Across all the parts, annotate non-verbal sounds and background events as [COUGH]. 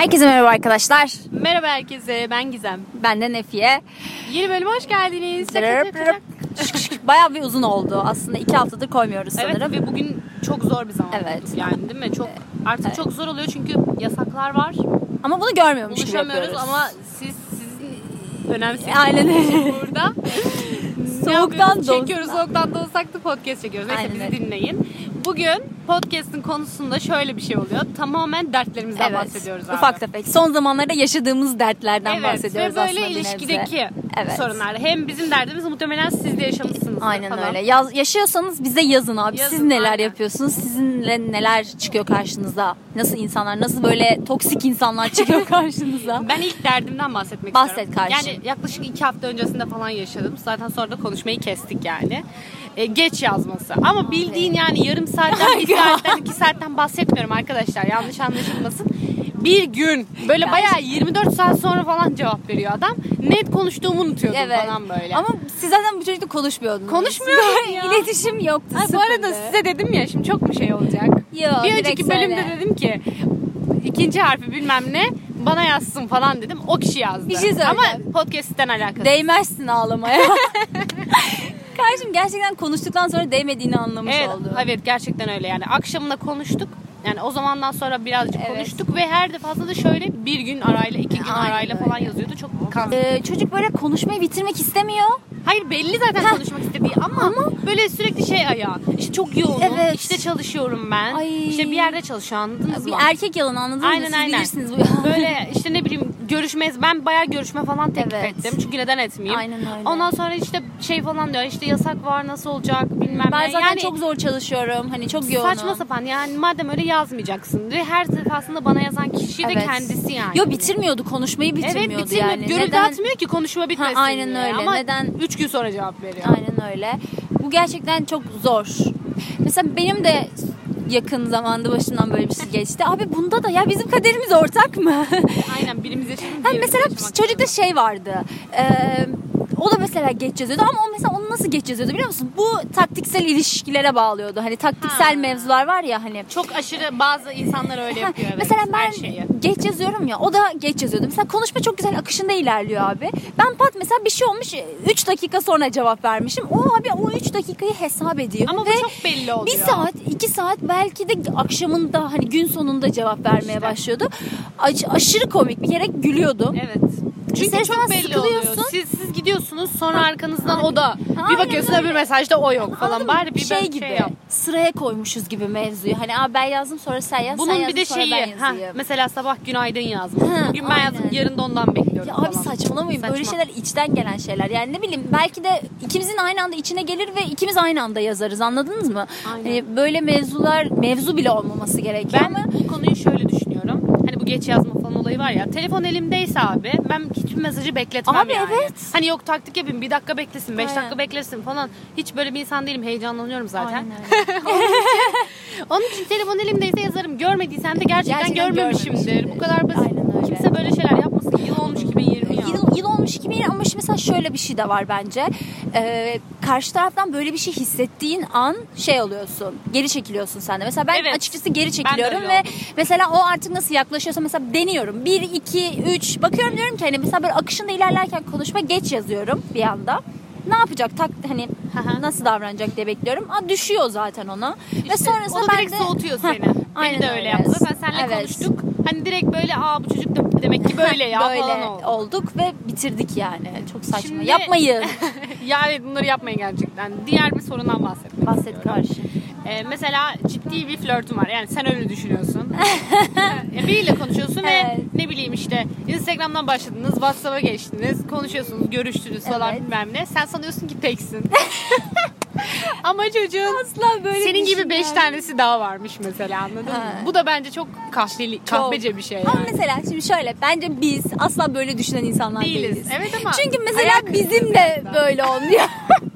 Herkese merhaba arkadaşlar. Merhaba herkese, ben Gizem. Ben de Nefiye. Yeni bölüme hoş geldiniz. Bayağı bir uzun oldu. Aslında iki haftadır koymuyoruz Evet sanırım. ve bugün çok zor bir zaman. Evet. Yani değil mi? Çok artık Evet. çok zor oluyor çünkü yasaklar var. Ama bunu görmüyormuş gibi Buluşamıyoruz yapıyoruz. ama siz sizin önemsiz Aynen [LAUGHS] burada. Ne Soğuktan yapıyoruz? da çekiyoruz. Soğuktan da olsak da podcast çekiyoruz. Neyse Aynen bizi öyle. dinleyin. Bugün podcast'ın konusunda şöyle bir şey oluyor. Tamamen dertlerimizden Evet. bahsediyoruz abi. Ufak tefek. Son zamanlarda yaşadığımız dertlerden Evet bahsediyoruz ve böyle aslında bir nebze. ilişkideki Evet. sorunlar. Hem bizim derdimiz muhtemelen siz de yaşamışsınız. Aynen falan. öyle. Yaz, yaşıyorsanız bize yazın abi. Siz Yazın, neler aynen. yapıyorsunuz? Sizinle neler çıkıyor karşınıza? Nasıl insanlar, nasıl böyle toksik insanlar çıkıyor [LAUGHS] karşınıza? Ben ilk derdimden bahsetmek Bahset istiyorum. kardeşim. Yani yaklaşık iki hafta öncesinde falan yaşadım. Zaten sonra da konuşmayı kestik yani. E, geç yazması. Ama bildiğin yani yarım saatten, bir saatten, iki saatten bahsetmiyorum arkadaşlar. Yanlış anlaşılmasın. Bir gün böyle Ya bayağı 24 saat sonra falan cevap veriyor adam. Net konuştuğumu unutuyordum Evet. falan böyle. Ama siz zaten bu çocukla konuşmuyordunuz. Konuşmuyordum ya. İletişim yoktu. Ha, bu arada size dedim ya şimdi çok mu şey olacak? Yo, bir önceki bölümde söyle. dedim ki ikinci harfi bilmem ne bana yazsın falan dedim. O kişi yazdı. Bir şey söyleyeceğim. Ama podcast'ten alakası. Değmezsin ağlamaya. [LAUGHS] Kardeşim gerçekten konuştuktan sonra değmediğini anlamış Evet, oldu. evet gerçekten öyle yani. Akşamında konuştuk. Yani o zamandan sonra birazcık Evet. konuştuk ve her defasında da şöyle bir gün arayla, iki gün Aynen arayla öyle. falan yazıyordu. Çok kan. Ee, çocuk böyle konuşmayı bitirmek istemiyor. Hayır belli zaten konuşmak istediği ama, böyle sürekli şey ayağı. İşte çok yoğunum, Evet. işte çalışıyorum ben. Ay. İşte bir yerde çalışıyor anladınız Bir mı? erkek yalanı anladınız mı? Siz aynen. bilirsiniz bu. Böyle [LAUGHS] işte ne bileyim görüşmeyiz. Ben bayağı görüşme falan teklif Evet. ettim. Çünkü neden etmeyeyim? Aynen öyle. Ondan sonra işte şey falan diyor. işte yasak var nasıl olacak bilmem Ben ne. zaten yani, çok zor çalışıyorum. Hani çok yoğunum. Saçma sapan yani madem öyle yazmayacaksın. Ve her defasında bana yazan kişi de Evet. kendisi yani. Yo bitirmiyordu. Konuşmayı bitirmiyordu Evet bitirmiyor. yani. Görüldü Neden? atmıyor ki konuşma bitmesin Ha, aynen diye. öyle. Ama Neden? 3 gün sonra cevap veriyor. Aynen öyle. Bu gerçekten çok zor. Mesela benim de yakın zamanda başımdan böyle bir şey geçti. Abi bunda da ya bizim kaderimiz ortak mı? Aynen birimiz yaşamız. Ha, mesela çocukta şey vardı. Ee, o da mesela geç yazıyordu ama o mesela onu nasıl geç yazıyordu biliyor musun? Bu taktiksel ilişkilere bağlıyordu. Hani taktiksel Ha. mevzular var ya hani. çok aşırı bazı insanlar öyle yapıyor. Evet, mesela ben geç yazıyorum ya o da geç yazıyordu. Mesela konuşma çok güzel akışında ilerliyor abi. Ben pat mesela bir şey olmuş 3 dakika sonra cevap vermişim. O abi o 3 dakikayı hesap ediyor. Ama Ve bu çok belli oluyor. bir saat, iki saat belki de akşamında hani gün sonunda cevap vermeye İşte. başlıyordu. Aş- aşırı komik bir kere gülüyordum. Evet. Çünkü İster çok belli oluyor. Gidiyorsunuz sonra arkanızdan o da. Bir bakıyorsun öbür mesajda o yok falan. Anladın mı? Bari bir şey ben gibi yap. sıraya koymuşuz gibi mevzuyu. Hani abi ben yazdım sonra sen yaz, sen Bunun yazdın bir de sonra şeyi. ben Ha, yazayım. mesela sabah günaydın yazmış. Ha, Bugün ben aynen. yazdım yarın da ondan bekliyorum Ya abi falan. saçmalamayın. Böyle Saçma. şeyler içten gelen şeyler. Yani ne bileyim belki de ikimizin aynı anda içine gelir ve ikimiz aynı anda yazarız. Anladınız mı? Aynen. Hani böyle mevzular mevzu bile olmaması gerekiyor Ben ama bu konuyu şöyle geç yazma falan olayı var ya. Telefon elimdeyse abi ben hiçbir mesajı bekletmem Abi yani. evet. Hani yok taktik yapayım bir dakika beklesin, beş Aynen. dakika beklesin falan. Hiç böyle bir insan değilim. Heyecanlanıyorum zaten. Aynen [LAUGHS] öyle. Onun için telefon elimdeyse yazarım. Görmediysem de gerçekten, Gerçekten görmemişimdir. görmemişimdir. Bu kadar basit. Aynen öyle. Kimse böyle şeyler yapmasın. Yıl olmuş 2020 ya. Yıl, yıl olmuş şimdi mesela şöyle bir şey de var bence. Ee, karşı taraftan böyle bir şey hissettiğin an şey oluyorsun. Geri çekiliyorsun sen de. Mesela ben Evet. açıkçası geri Ben çekiliyorum ve oldum. mesela o artık nasıl yaklaşıyorsa mesela deniyorum. 1, 2, 3 bakıyorum diyorum ki hani mesela böyle akışında ilerlerken konuşma geç yazıyorum bir anda. Ne yapacak? Tak hani nasıl davranacak diye bekliyorum. Aa, düşüyor zaten ona. ve İşte sonrasında o da ben direkt de soğutuyor Heh, seni. aynen Beni de öyle öyle. yaptı. Zaten seninle Evet. konuştuk. Hani direkt böyle aa bu çocuk demek ki böyle ya böyle falan oldu. olduk ve bitirdik yani. Çok saçma. Şimdi- Yapmayın. [LAUGHS] ya evet bunları yapmayın gerçekten. Diğer bir sorundan bahsetmek Bahset karşı. Ee, mesela ciddi bir flörtün var. Yani sen öyle düşünüyorsun. Ya [LAUGHS] Biriyle konuşuyorsun Evet. ve ne bileyim işte Instagram'dan başladınız, WhatsApp'a geçtiniz, konuşuyorsunuz, görüştünüz falan Evet. bilmem ne. Sen sanıyorsun ki teksin. [LAUGHS] Ama çocuğun Asla böyle senin gibi beş tanesi daha varmış mesela anladın Ha. mı? Bu da bence çok kahveli, kahpece bir şey yani. Ama mesela şimdi şöyle bence biz asla böyle düşünen insanlar değiliz. Değiliz. Evet ama Çünkü mesela bizim de böyle olmuyor. [LAUGHS]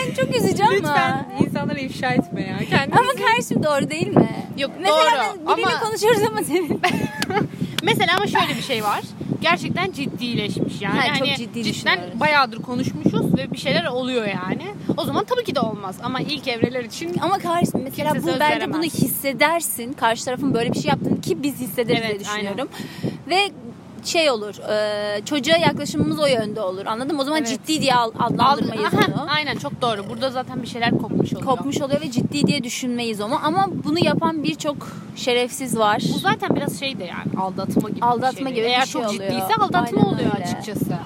yani çok üzücü ama. Lütfen insanlara ifşa etme ya. Kendini Ama karşım doğru değil mi? Yok, mesela doğru. biriyle Ama- konuşuyoruz ama senin. [LAUGHS] Mesela ama şöyle bir şey var. gerçekten ciddileşmiş yani. Ha, çok Hani ciddi cidden bayağıdır konuşmuşuz ve bir şeyler oluyor yani. O zaman tabii ki de olmaz ama ilk evreler için Ama karşı mesela bu bence veremez. bunu hissedersin. Karşı tarafın böyle bir şey yaptığını ki biz hissederiz diye Evet, düşünüyorum. Ve şey olur. e, çocuğa yaklaşımımız o yönde olur. Anladın mı? O zaman Evet. ciddi diye al- adlandırmayız Aha, onu. Aynen çok doğru. Burada zaten bir şeyler kopmuş oluyor. Kopmuş oluyor ve ciddi diye düşünmeyiz onu. Ama bunu yapan birçok şerefsiz var. Bu zaten biraz şey de yani aldatma gibi Aldatma bir şey. gibi bir Eğer şey çok oluyor. ciddiyse aldatma Aynen oluyor öyle. açıkçası.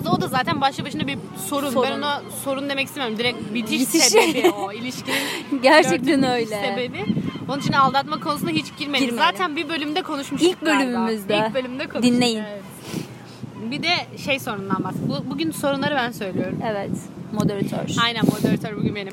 O da, o da zaten başlı başına bir sorun. Sorun. Ben ona sorun demek istemiyorum. Direkt bitiş, Bitiş. sebebi o. ilişkinin [LAUGHS] Gerçekten öyle. sebebi. Onun için aldatma konusuna hiç girmedik. Girmedik. Zaten bir bölümde konuşmuştuk İlk bölümümüzde. galiba. İlk bölümde konuştuk. Dinleyin. Evet. Bir de şey sorundan bahset. Bu, bugün sorunları ben söylüyorum. Evet. Moderatör. Aynen moderatör bugün benim.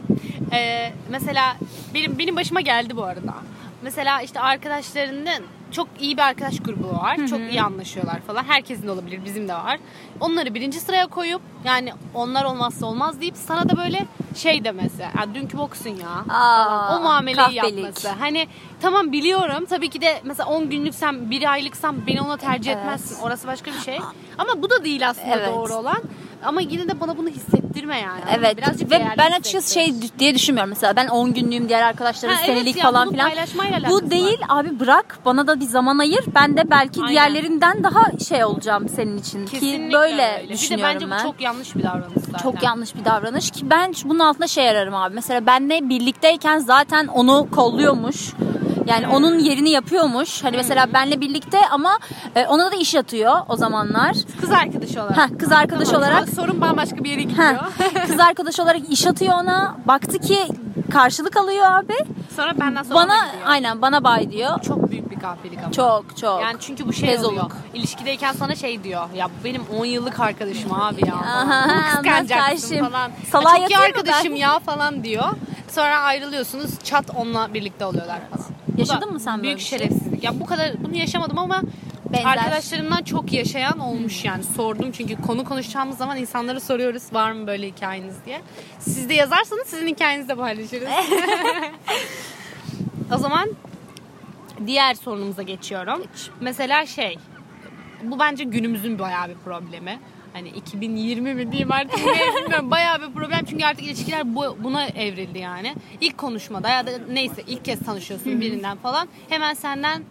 Ee, mesela benim benim başıma geldi bu arada. Mesela işte arkadaşlarının çok iyi bir arkadaş grubu var. Çok iyi anlaşıyorlar falan. Herkesin de olabilir, bizim de var. Onları birinci sıraya koyup yani onlar olmazsa olmaz deyip sana da böyle şey demesi. Ya dünkü boksun ya. Aa. O muameleyi kahpelik. yapması. Hani tamam biliyorum tabii ki de mesela 10 günlüksem, bir aylıksam beni ona tercih Evet. etmezsin. Orası başka bir şey. Ama bu da değil aslında Evet. doğru olan. Ama yine de bana bunu hissettirme yani. Evet Birazcık ve ben açıkçası şey diye düşünmüyorum mesela ben 10 günlüğüm diğer arkadaşlarım Ha, evet senelik ya, falan filan. Bu değil abi bırak bana da bir zaman ayır ben de belki Aynen. diğerlerinden daha şey olacağım senin için Kesinlikle ki böyle öyle. Bir de düşünüyorum bence ben. bu çok yanlış bir davranış zaten. Çok yanlış bir davranış ki ben bunun altında şey ararım abi. Mesela benle birlikteyken zaten onu kolluyormuş. Yani Hmm. onun yerini yapıyormuş. Hani mesela benle birlikte ama e, ona da iş yatıyor o zamanlar. Kız arkadaşı olarak. Ha, kız arkadaş Tamam, olarak Sorun bambaşka bir yere gidiyor. Kız arkadaş olarak iş atıyor ona. Baktı ki karşılık alıyor abi. Sonra benden sonra Bana aynen bana bay diyor. Çok büyük bir kahpelik ama. Çok çok. Yani çünkü bu şey Tezoluk. oluyor. İlişkideyken sana şey diyor. Ya bu benim 10 yıllık arkadaşım abi ya. Aha, kıskanacaksın falan. Salağa Ya çok iyi arkadaşım ben? ya falan diyor. Sonra ayrılıyorsunuz. Çat onunla birlikte oluyorlar falan. Yaşadın mı sen böyle Büyük şey? şerefsizlik. Ya bu kadar bunu yaşamadım ama Benzer. arkadaşlarımdan çok yaşayan olmuş yani. Sordum çünkü konu konuşacağımız zaman insanlara soruyoruz var mı böyle hikayeniz diye. Siz de yazarsanız sizin hikayenizi de paylaşırız. [LAUGHS] o zaman diğer sorunumuza geçiyorum. Mesela şey bu bence günümüzün bayağı bir problemi. Hani 2020 mi diyeyim artık bilmiyorum. Bayağı bir problem çünkü artık ilişkiler bu, buna evrildi yani. İlk konuşmada ya da neyse ilk kez tanışıyorsun birinden falan hemen senden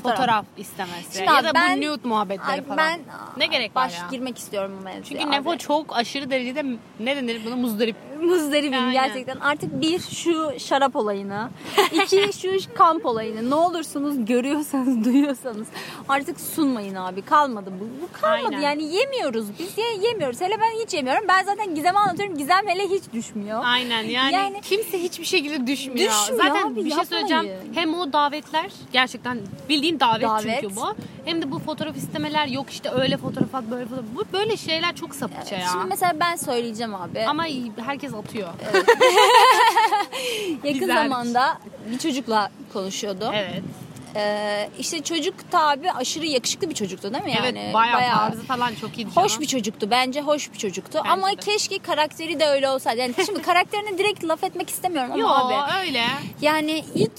fotoğraf, Fotoğraf. istemesi Şimdi ya da ben- bu nude muhabbetleri Ay, falan. ben ne gerek var baş ya? girmek istiyorum bu mevzuya. Çünkü. Nefo çok aşırı derecede ne denir buna muzdarip. Muzdaribim Aynen. gerçekten. Artık bir şu şarap olayını, iki [LAUGHS] şu kamp olayını ne olursunuz görüyorsanız, [LAUGHS] duyuyorsanız artık sunmayın abi. Kalmadı bu. Bu kalmadı Aynen. yani yemiyoruz biz. Ye, yemiyoruz. Hele ben hiç yemiyorum. Ben zaten Gizem'e anlatıyorum. Gizem hele hiç düşmüyor. Aynen yani, Yani- kimse hiçbir şekilde düşmüyor. Düşmüyor Zaten abi, bir şey yapmayın. söyleyeceğim. Hem o davetler gerçekten bildiğin davet, Davet. çünkü bu. Hem de bu fotoğraf istemeler yok işte öyle fotoğraf at böyle fotoğraf. Bu böyle şeyler çok sapıkça ya. Şimdi mesela ben söyleyeceğim abi. Ama herkes atıyor. [LAUGHS] Yakın Biz hariç. zamanda bir çocukla konuşuyordu. evet. Ee, işte çocuk tabi aşırı yakışıklı bir çocuktu değil mi? Yani evet bayağı, tarzı falan çok iyiydi. Hoş canım. bir çocuktu. Bence hoş bir çocuktu. Bence ama de. keşke karakteri de öyle olsaydı. Yani şimdi [LAUGHS] karakterine direkt laf etmek istemiyorum ama Yo abi. öyle. Yani ilk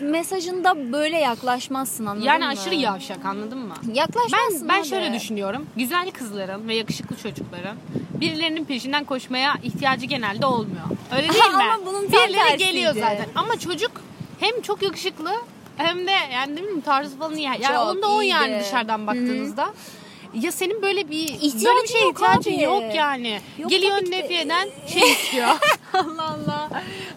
mesajında böyle yaklaşmazsın anladın Yani mı? aşırı yavşak anladın mı? Yaklaşmazsın Ben ben abi. şöyle düşünüyorum. Güzel kızların ve yakışıklı çocukların birilerinin peşinden koşmaya ihtiyacı genelde olmuyor. Öyle [LAUGHS] değil mi? Ama bunun tam Birileri tersiydi. geliyor zaten. Ama çocuk hem çok yakışıklı hem de yani ne bileyim tarzı falan iyi. Yani Çok onda o yani dışarıdan baktığınızda. Ya senin böyle bir İhtiyacın böyle bir şeye yok ihtiyacın abi. yok yani. Yok Geliyor ki de. Nefiye'den şey istiyor. [LAUGHS] [LAUGHS] Allah Allah.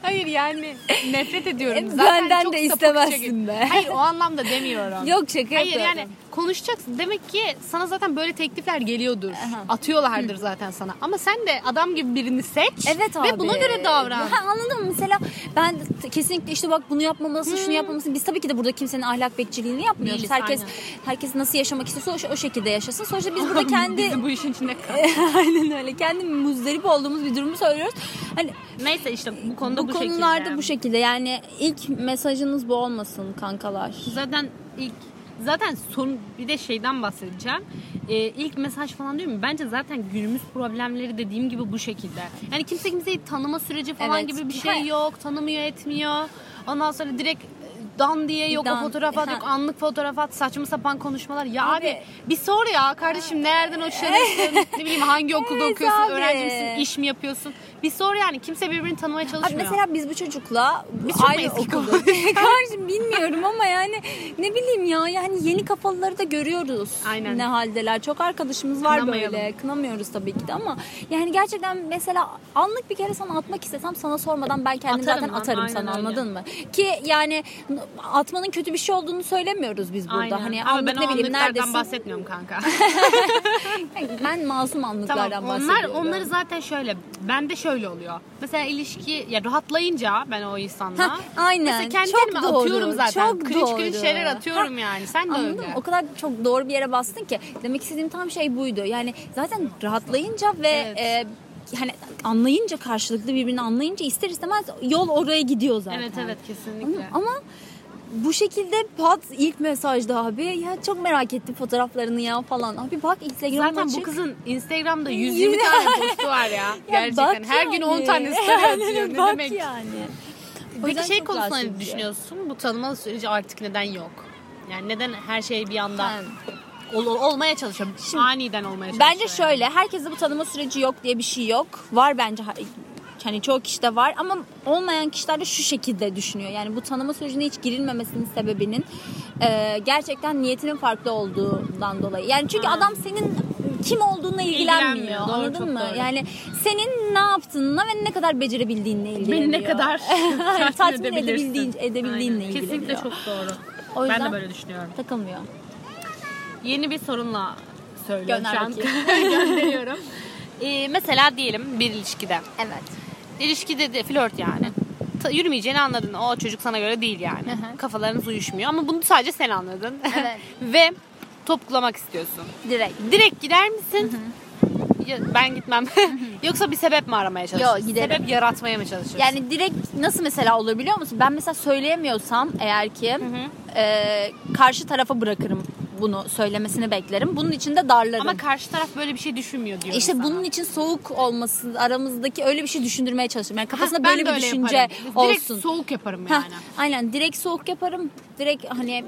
Hayır yani nefret ediyorum. Zaten benden çok de istemezsin be. Hayır o anlamda demiyorum. Yok şaka Hayır yapıyorum. yani konuşacaksın. Demek ki sana zaten böyle teklifler geliyordur. Aha. Atıyorlardır zaten sana. Ama sen de adam gibi birini seç Evet abi. ve buna göre davran. Ha, anladın mı? Mesela ben kesinlikle işte bak bunu yapmamalısın, şunu yapmamalısın. Biz tabii ki de burada kimsenin ahlak bekçiliğini yapmıyoruz. Değiliz, herkes aynen. herkes nasıl yaşamak istiyorsa o, o şekilde yaşasın. Sonuçta biz burada [LAUGHS] kendi Bizi bu işin içinde [LAUGHS] aynen öyle. Kendi muzdarip olduğumuz bir durumu söylüyoruz. Hani Neyse işte bu konuda bu, bu, konularda şekilde. bu şekilde. Yani ilk mesajınız bu olmasın kankalar. Zaten ilk zaten son bir de şeyden bahsedeceğim. Ee, ilk mesaj falan diyorum bence zaten günümüz problemleri dediğim gibi bu şekilde. Yani kimse kimseyi tanıma süreci falan Evet. gibi bir şey [LAUGHS] yok. Tanımıyor etmiyor. Ondan sonra direkt e, dan diye yok Dan- o fotoğraf at yok anlık fotoğraf at saçma sapan konuşmalar. Ya Abi- abi, bir sor ya kardeşim nereden hoşlanıyorsun [LAUGHS] ne bileyim hangi okulda Evet okuyorsun abi. öğrenci misin iş mi yapıyorsun bir sor yani kimse birbirini tanımaya Abi çalışmıyor. mesela biz bu çocukla Biz eski okulda. [LAUGHS] Kardeşim bilmiyorum ama yani ne bileyim ya yani yeni kafaları da görüyoruz. Aynen. Ne haldeler. Çok arkadaşımız var böyle. Kınamıyoruz tabii ki de ama yani gerçekten mesela anlık bir kere sana atmak istesem sana sormadan ben kendim Atarım zaten lan, atarım aynen sana öyle. anladın mı? Ki yani atmanın kötü bir şey olduğunu söylemiyoruz biz burada. Aynen. Hani Ama anlık ben ne bileyim neredesin? bahsetmiyorum kanka. [LAUGHS] Ben masum anlıklardan Tamam onlar bahsediyorum. onları zaten şöyle bende şöyle oluyor. Mesela ilişki ya rahatlayınca ben o insanla Hah, aynen. mesela kendi Çok kendime doğru, atıyorum zaten. çok Cringe cringe doğru. şeyler atıyorum yani. Sen de Anladın öyle. O kadar çok doğru bir yere bastın ki. Demek istediğim tam şey buydu. Yani zaten rahatlayınca ve Evet. e, hani anlayınca karşılıklı birbirini anlayınca ister istemez yol oraya gidiyor zaten. Evet evet kesinlikle. mı? Ama bu şekilde pat ilk mesajda abi ya çok merak ettim fotoğraflarını ya falan. Abi bak Instagram Zaten açık. bu kızın Instagram'da [LAUGHS] 120 tane postu var ya. [LAUGHS] Ya Gerçekten. Her gün 10 yani. tane story [LAUGHS] atıyor. Ne bak demek? yani. O Peki şey konusunda ne düşünüyorsun? Bu tanıma süreci artık neden yok? Yani neden her şey bir anda Ha. ol- olmaya çalışıyor? Aniden olmaya çalışıyor. Bence şöyle herkeste bu tanıma süreci yok diye bir şey yok. Var bence hani çoğu kişide var ama olmayan kişiler de şu şekilde düşünüyor. Yani bu tanıma sürecine hiç girilmemesinin sebebinin e, gerçekten niyetinin farklı olduğundan dolayı. Yani çünkü Ha. adam senin kim olduğunla ilgilenmiyor. İlgilenmiyor. Doğru, anladın mı? doğru. Yani senin ne yaptığınla ve ne kadar becerebildiğinle ilgileniyor. Beni ne kadar [LAUGHS] tatmin edebildiğin, edebildiğinle Aynen. ilgileniyor. Kesinlikle çok doğru. O Ben yüzden de böyle düşünüyorum. takılmıyor. Yeni bir sorunla söylüyorum Gönder. [LAUGHS] Gönderiyorum. Ee, mesela diyelim bir ilişkide. Evet. İlişkide de flört yani. Ta- yürümeyeceğini anladın. O çocuk sana göre değil yani. Hı hı. Kafalarınız uyuşmuyor ama bunu sadece sen anladın. [LAUGHS] Evet. Ve toplamak istiyorsun. Direkt. Direkt gider misin? Ya, ben gitmem. [LAUGHS] Yoksa bir sebep mi aramaya çalışıyorsun? Yo, giderim. Sebep yaratmaya mı çalışıyorsun? Yani direkt nasıl mesela olur biliyor musun? Ben mesela söyleyemiyorsam eğer ki e, karşı tarafa bırakırım bunu söylemesini beklerim. Bunun için de darlarım. ama karşı taraf böyle bir şey düşünmüyor diyor. işte bunun için soğuk olması aramızdaki öyle bir şey düşündürmeye çalışırım. Yani kafasında ben böyle bir düşünce yaparım. Direkt olsun. soğuk yaparım Heh, yani. aynen direkt soğuk yaparım. Direkt hani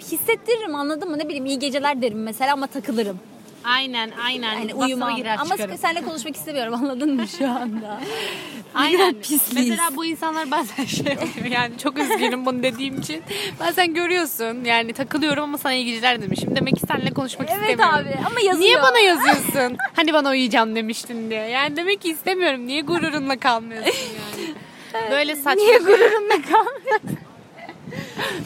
hissettiririm anladın mı? Ne bileyim iyi geceler derim mesela ama takılırım. Aynen aynen. Yani girer Ama çıkarım. seninle konuşmak istemiyorum [LAUGHS] anladın mı şu anda? [LAUGHS] Aynen. Pisliyiz. Mesela bu insanlar bazen [LAUGHS] şey oluyor yani çok üzgünüm bunu dediğim için. Bazen görüyorsun yani takılıyorum ama sana iyi geceler demişim. Demek ki seninle konuşmak Evet istemiyorum. abi ama yazıyor. Niye bana yazıyorsun? hani bana uyuyacağım demiştin diye. Yani demek ki istemiyorum. Niye gururunla kalmıyorsun yani? Böyle saçma. Niye gururunla kalmıyorsun?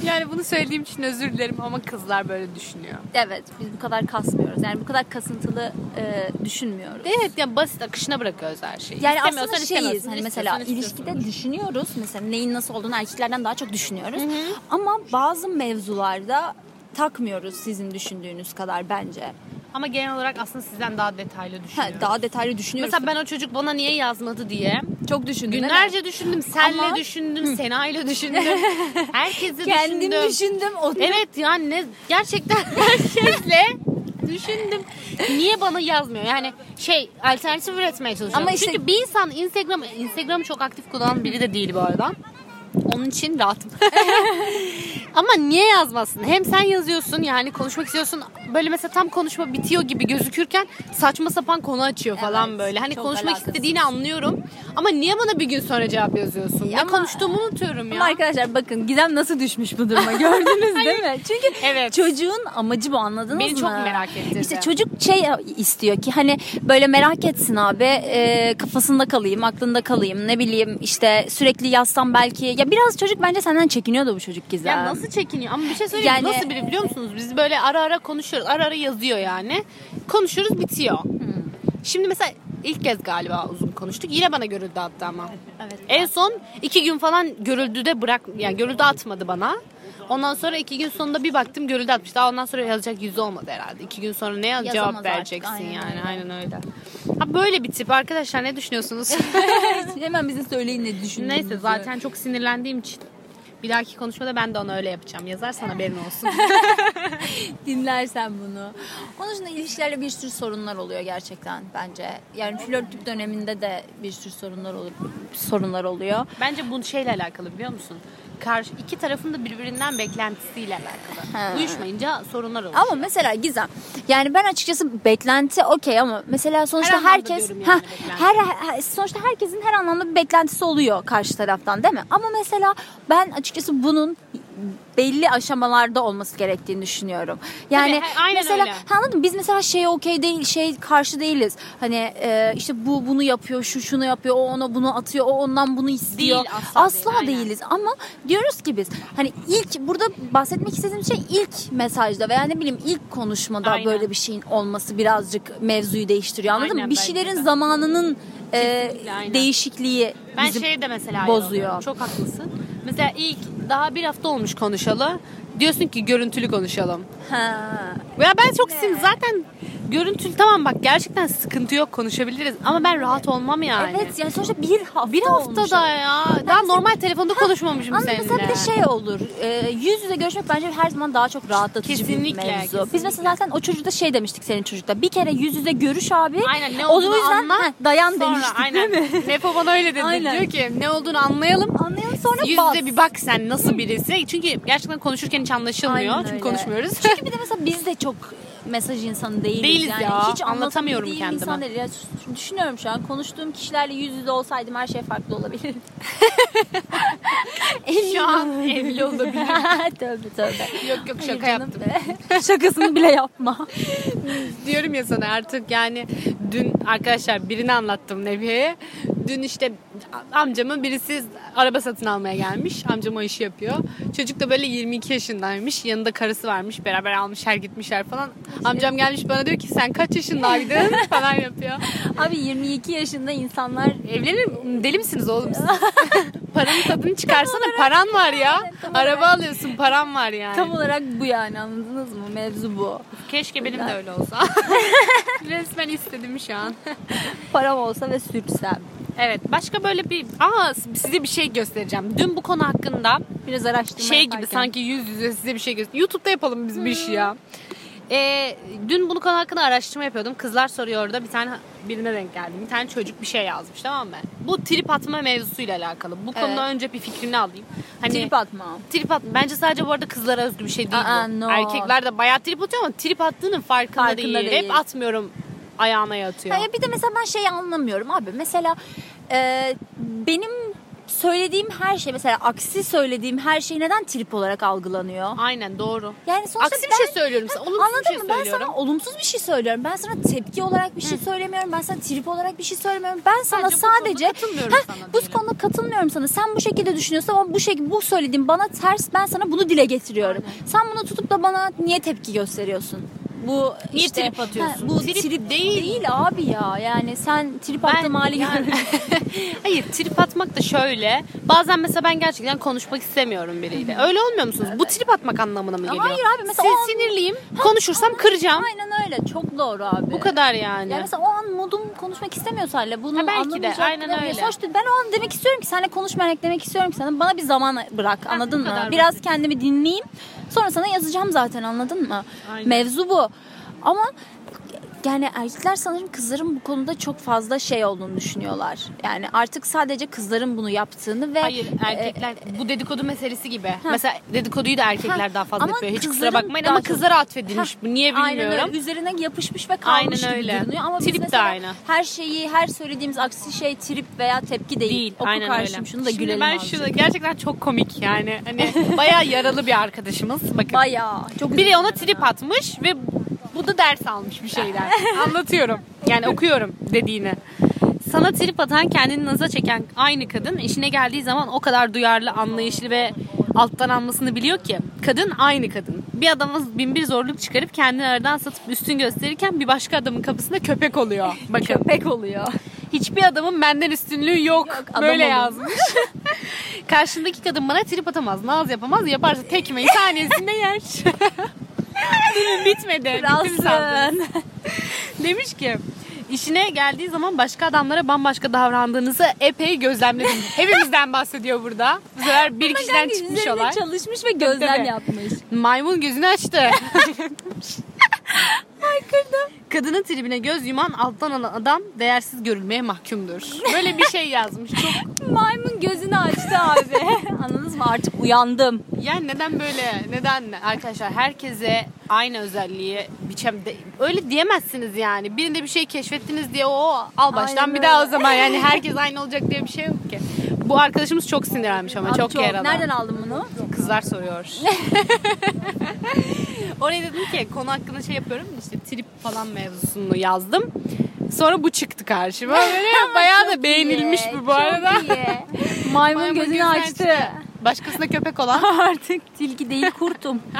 Yani bunu söylediğim için özür dilerim ama kızlar böyle düşünüyor. Evet biz bu kadar kasmıyoruz. Yani bu kadar kasıntılı e, düşünmüyoruz. Evet ya basit akışına bırakıyoruz her şeyi. Yani aslında şeyiz hani mesela istiyorsan ilişkide düşünüyoruz. Mesela neyin nasıl olduğunu erkeklerden daha çok düşünüyoruz. Ama bazı mevzularda takmıyoruz sizin düşündüğünüz kadar bence. Ama genel olarak aslında sizden daha detaylı Ha, düşünüyorum. daha detaylı düşünüyoruz. Mesela ben o çocuk bana niye yazmadı diye çok mi? günlerce düşündüm. Senle Ama- düşündüm, Sena'yla düşündüm. [LAUGHS] Herkesi kendim düşündüm. düşündüm. O Evet yani ne gerçekten [LAUGHS] herkesle düşündüm. Niye bana yazmıyor? Yani şey alternatif üretmeye çalışıyorum. Ama işte- Çünkü bir insan Instagram Instagram'ı çok aktif kullanan biri de değil bu arada. Onun için rahatım. [LAUGHS] Ama niye yazmasın? Hem sen yazıyorsun yani konuşmak istiyorsun. Böyle mesela tam konuşma bitiyor gibi gözükürken saçma sapan konu açıyor falan Evet, böyle. Hani konuşmak alakasız. istediğini anlıyorum. Ama niye bana bir gün sonra cevap yazıyorsun? Ne Ama- konuştuğumu unutuyorum ya. Ama arkadaşlar bakın Gizem nasıl düşmüş bu duruma gördünüz değil mi? [LAUGHS] Çünkü Evet. çocuğun amacı bu anladınız Beni mı? çok merak ettirdi. İşte çocuk şey istiyor ki hani böyle merak etsin abi e, kafasında kalayım aklında kalayım ne bileyim işte sürekli yazsam belki ya biraz çocuk bence senden çekiniyor da bu çocuk Gizem. Ya nasıl çekiniyor? Ama bir şey söyleyeyim. Yani- Nasıl biri biliyor musunuz? Biz böyle ara ara konuşuyoruz. Ara ara yazıyor yani. Konuşuyoruz bitiyor. Şimdi mesela ilk kez galiba uzun konuştuk. Yine bana görüldü attı ama. Evet. En son iki gün falan görüldü de bırak yani görüldü atmadı bana. Ondan sonra iki gün sonunda bir baktım görüldü atmış. Daha ondan sonra yazacak yüzü olmadı herhalde. İki gün sonra ne yaz- Yazamaz cevap artık, vereceksin aynen yani. öyle. Aynen öyle. Ha böyle bir tip arkadaşlar ne düşünüyorsunuz? [LAUGHS] Hemen bize söyleyin ne düşündüğünüzü. Neyse zaten çok sinirlendiğim için bir dahaki konuşmada ben de onu öyle yapacağım. Yazarsan haberin olsun. [LAUGHS] dinlersen bunu. Onun dışında ilişkilerle bir sürü sorunlar oluyor gerçekten bence. Yani flörtlük döneminde de bir sürü sorunlar olur, sorunlar oluyor. Bence bu şeyle alakalı biliyor musun? Karşı iki tarafın da birbirinden beklentisiyle alakalı. Ha. Uyuşmayınca sorunlar oluşuyor. Ama mesela Gizem yani ben açıkçası beklenti okey ama mesela sonuçta Her herkes yani Heh, her, her- sonuçta herkesin her anlamda bir beklentisi oluyor karşı taraftan değil mi? Ama mesela ben açıkçası bunun belli aşamalarda olması gerektiğini düşünüyorum. Yani Tabii, mesela öyle. anladın mı? Biz mesela şey okey değil, şey karşı değiliz. Hani e, işte bu bunu yapıyor, şu şunu yapıyor, o ona bunu atıyor, o ondan bunu istiyor. Değil, asla değil, aynen. değiliz ama diyoruz ki biz hani ilk burada bahsetmek istediğim şey ilk mesajda veya ne bileyim ilk konuşmada Aynen. böyle bir şeyin olması birazcık mevzuyu değiştiriyor anladın Aynen, mı? Bir şeylerin de. zamanının e, değişikliği Ben bizi şey de mesela bozuyor. Çok haklısın. Mesela ilk daha bir hafta olmuş konuşalı. Diyorsun ki görüntülü konuşalım. Ha. Ya ben çok sinir zaten görüntülü tamam bak gerçekten sıkıntı yok konuşabiliriz ama ben rahat olmam yani. Evet yani sonuçta bir hafta Bir olmuş. haftada ya. Daha normal telefonda konuşmamışım Ama seninle. mesela bir de şey olur. e, yüz yüze görüşmek bence her zaman daha çok rahatlatıcı Kesinlikle, bir mevzu. kesinlikle. Biz mesela zaten o çocukta şey demiştik senin çocukta. Bir kere yüz yüze görüş abi. Aynen ne O olduğunu yüzden anla. heh, dayan sonra, demiştik aynen. değil mi? Nefo bana öyle dedi. Aynen. Diyor ki ne olduğunu anlayalım. Anlayalım sonra Yüzde bas. bir bak sen nasıl birisi. Çünkü gerçekten konuşurken hiç anlaşılmıyor. Aynen Çünkü öyle. konuşmuyoruz. Çünkü bir de mesela biz de çok mesaj insanı değiliz. Değiliz yani. ya. Hiç Anlatamıyorum kendimi. insan değil. Ya, düşünüyorum şu an konuştuğum kişilerle yüz yüze olsaydım her şey farklı olabilir. [LAUGHS] Şu an evli olabilir. [LAUGHS] tövbe tövbe. Yok yok şaka Hayır yaptım. [LAUGHS] Şakasını bile yapma. Diyorum ya sana artık yani dün arkadaşlar birini anlattım Nebiye'ye. Dün işte amcamın birisi araba satın almaya gelmiş. Amcam o işi yapıyor. Çocuk da böyle 22 yaşındaymış. Yanında karısı varmış. Beraber almışlar gitmişler falan. Amcam gelmiş bana diyor ki sen kaç yaşındaydın [LAUGHS] falan yapıyor. Abi 22 yaşında insanlar Evlenir deli misiniz oğlum siz? [LAUGHS] Paranın tadını çıkarsana paran var ya. Evet, tam Araba olarak. alıyorsun paran var yani. tam olarak bu yani anladınız mı? Mevzu bu. Keşke benim de öyle olsa. [LAUGHS] Resmen istedim şu an. Param olsa ve sürsem. Evet başka böyle bir aa size bir şey göstereceğim. Dün bu konu hakkında Biraz araştırma şey gibi yaparken. sanki yüz yüze size bir şey göster. YouTube'da yapalım biz bir iş ya. Ee, dün bunu konu hakkında araştırma yapıyordum. Kızlar soruyor orada bir tane birine denk geldim. Bir tane çocuk bir şey yazmış tamam mı? Bu trip atma mevzusuyla alakalı. Bu konuda önce bir fikrini alayım. Hani Trip atma. Trip at. Bence sadece bu arada kızlara özgü bir şey değil Aa, bu. no. Erkekler de bayağı trip atıyor ama trip attığının farkında, Farkında değil. değil. Hep atmıyorum ayağına yatıyor. Ha, ya bir de mesela ben şeyi anlamıyorum abi. Mesela e, benim söylediğim her şey mesela aksi söylediğim her şey neden trip olarak algılanıyor? Aynen doğru. Yani sonuçta Aksi bir ben- şey söylüyorum sana. Olumsuz Anladın bir şey mı? Ben söylüyorum. sana olumsuz bir şey söylüyorum. Ben sana tepki olarak bir şey söylemiyorum. Ben sana trip olarak bir şey söylemiyorum. Ben sana Sadece bu konuda sadece katılmıyorum Heh, sana bu konuda katılmıyorum sana. Sen bu şekilde düşünüyorsun ama bu şekilde bu söylediğin bana ters. Ben sana bunu dile getiriyorum. Sen bunu tutup da bana niye tepki gösteriyorsun? Bu Niye işte, trip atıyorsun? ha, bu Trip trip, değil. değil. abi ya. Yani sen trip Ben- attığım hali yani-. [LAUGHS] [LAUGHS] Hayır trip atmak da şöyle. Bazen mesela ben gerçekten konuşmak istemiyorum biriyle. Öyle olmuyor musunuz? Bu trip atmak anlamına mı geliyor? Hayır abi, mesela an- sinirliyim. Konuşursam kıracağım. Aynen öyle. Çok doğru abi. Bu kadar yani. Yani mesela o an modum konuşmak istemiyorsa hala bunu Ha, belki de, aynen öyle. Sonuçta ben o an demek istiyorum ki seninle konuşmayarak demek istiyorum ki sana bana bir zaman bırak anladın bu mı? Biraz basit. kendimi dinleyeyim sonra sana yazacağım zaten anladın mı? Aynen. Mevzu bu. Ama yani erkekler sanırım kızların bu konuda çok fazla şey olduğunu düşünüyorlar. Yani artık sadece kızların bunu yaptığını ve Hayır e, erkekler bu dedikodu meselesi gibi. Mesela dedikoduyu da erkekler Ha, daha fazla ama yapıyor. Hiç kusura kızların bakmayın daha ama kızlara atfedilmiş. Ha, bu. Niye Aynen bilmiyorum. öyle. Üzerine yapışmış ve kalmış Aynen gibi öyle. görünüyor. Ama biz Trip de mesela aynı. her şeyi, her söylediğimiz aksi şey trip veya tepki değil. Değil. Oku aynen karşım öyle. şunu da Şimdi gülelim ben azıcık. şunu gerçekten çok komik yani. Hani bayağı yaralı bir arkadaşımız. Bakın. Bayağı. Çok Biri ona trip ha. atmış ve bu da ders almış bir şeyler. Anlatıyorum. Yani okuyorum dediğini. Sana trip atan, kendini naza çeken aynı kadın işine geldiği zaman o kadar duyarlı, anlayışlı ve alttan almasını biliyor ki. Kadın aynı kadın. Bir adama bin bir zorluk çıkarıp kendini aradan satıp üstün gösterirken bir başka adamın kapısında köpek oluyor. Bakın. Köpek oluyor. Hiçbir adamın benden üstünlüğü yok. Yok, Böyle yazmış. [LAUGHS] Karşındaki kadın bana trip atamaz, naz yapamaz. Yaparsa tekmeyi saniyesinde yer. [LAUGHS] Durun bitmedi. Bitti mi sandınız? Kralsın. Demiş ki işine geldiği zaman başka adamlara bambaşka davrandığınızı epey gözlemledim. [LAUGHS] Hepimizden bahsediyor burada. Bu sefer bir kişiden Kanka çıkmış olay. çalışmış ve gözlem tabii. yapmış. Maymun gözünü açtı. [LAUGHS] Kadının tribine göz yuman alttan alan adam değersiz görülmeye mahkumdur. Böyle bir şey yazmış. Çok [LAUGHS] Maymun gözünü açtı abi. Anladınız mı? Artık uyandım. Yani neden böyle? Neden? Arkadaşlar herkese aynı özelliği biçem öyle diyemezsiniz yani. Birinde bir şey keşfettiniz diye o al baştan Aynen bir daha o öyle. zaman yani herkes aynı olacak diye bir şey yok ki. Bu arkadaşımız çok sinirlenmiş ama Abi çok, yaralı. Nereden aldın bunu? Kızlar soruyor. [LAUGHS] Oraya dedim ki konu hakkında şey yapıyorum işte trip falan mevzusunu yazdım. Sonra bu çıktı karşıma. Böyle [LAUGHS] bayağı da Çok beğenilmiş iyi, bu bu arada. Çok. Maymun, Maymun gözünü gözünü açtı. açtı. Başkasına köpek olan. [LAUGHS] Artık tilki değil kurtum. [LAUGHS]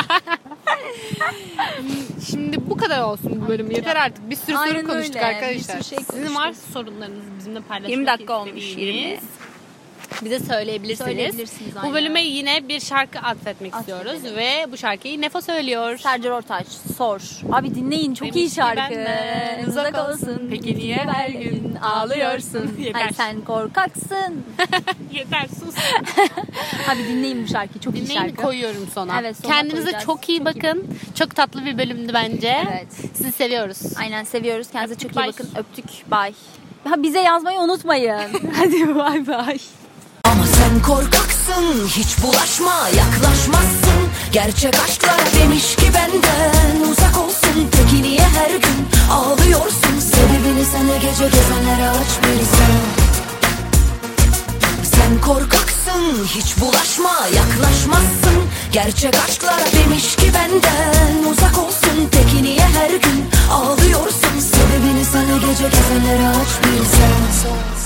Şimdi bu kadar olsun bu bölüm. Yeter artık. Bir sürü Aynen soru konuştuk öyle. arkadaşlar. Bir sürü şey Sizin konuştuk. var sorunlarınızı bizimle paylaşmak 20 dakika olmuş, istediğiniz. 20. Bize söyleyebilirsiniz. Söyleyebilirsiniz, Bu bölüme yine bir şarkı atfetmek Atfedelim. istiyoruz ve bu şarkıyı Nefo söylüyor. Sercar Ortaç sor. Abi dinleyin çok Demiş iyi şarkı. uzak olsun. Peki niye her gün ağlıyorsun? Yeter. Ay sen korkaksın. [LAUGHS] Yeter sus. [LAUGHS] Abi dinleyin bu şarkıyı çok iyi Dinleyin şarkı. koyuyorum sona. Evet, sona Kendinize koyacağız. çok iyi Çok iyi bakın. Çok tatlı bir bölümdü bence. Evet. Sizi seviyoruz. Aynen seviyoruz. Kendinize Öptük, çok iyi bye. bakın. Öptük. Bye. Ha, bize yazmayı unutmayın. [LAUGHS] Hadi bay bay. Sen korkaksın hiç bulaşma yaklaşmazsın. Gerçek aşklar demiş ki benden uzak olsun. Peki niye her gün ağlıyorsun. Sebebini sana gece gezenlere aç bir sen korkaksın hiç bulaşma yaklaşmazsın. Gerçek aşklar demiş ki benden uzak olsun. Peki niye her gün ağlıyorsun. Sebebini sana gece gezenlere aç bir sen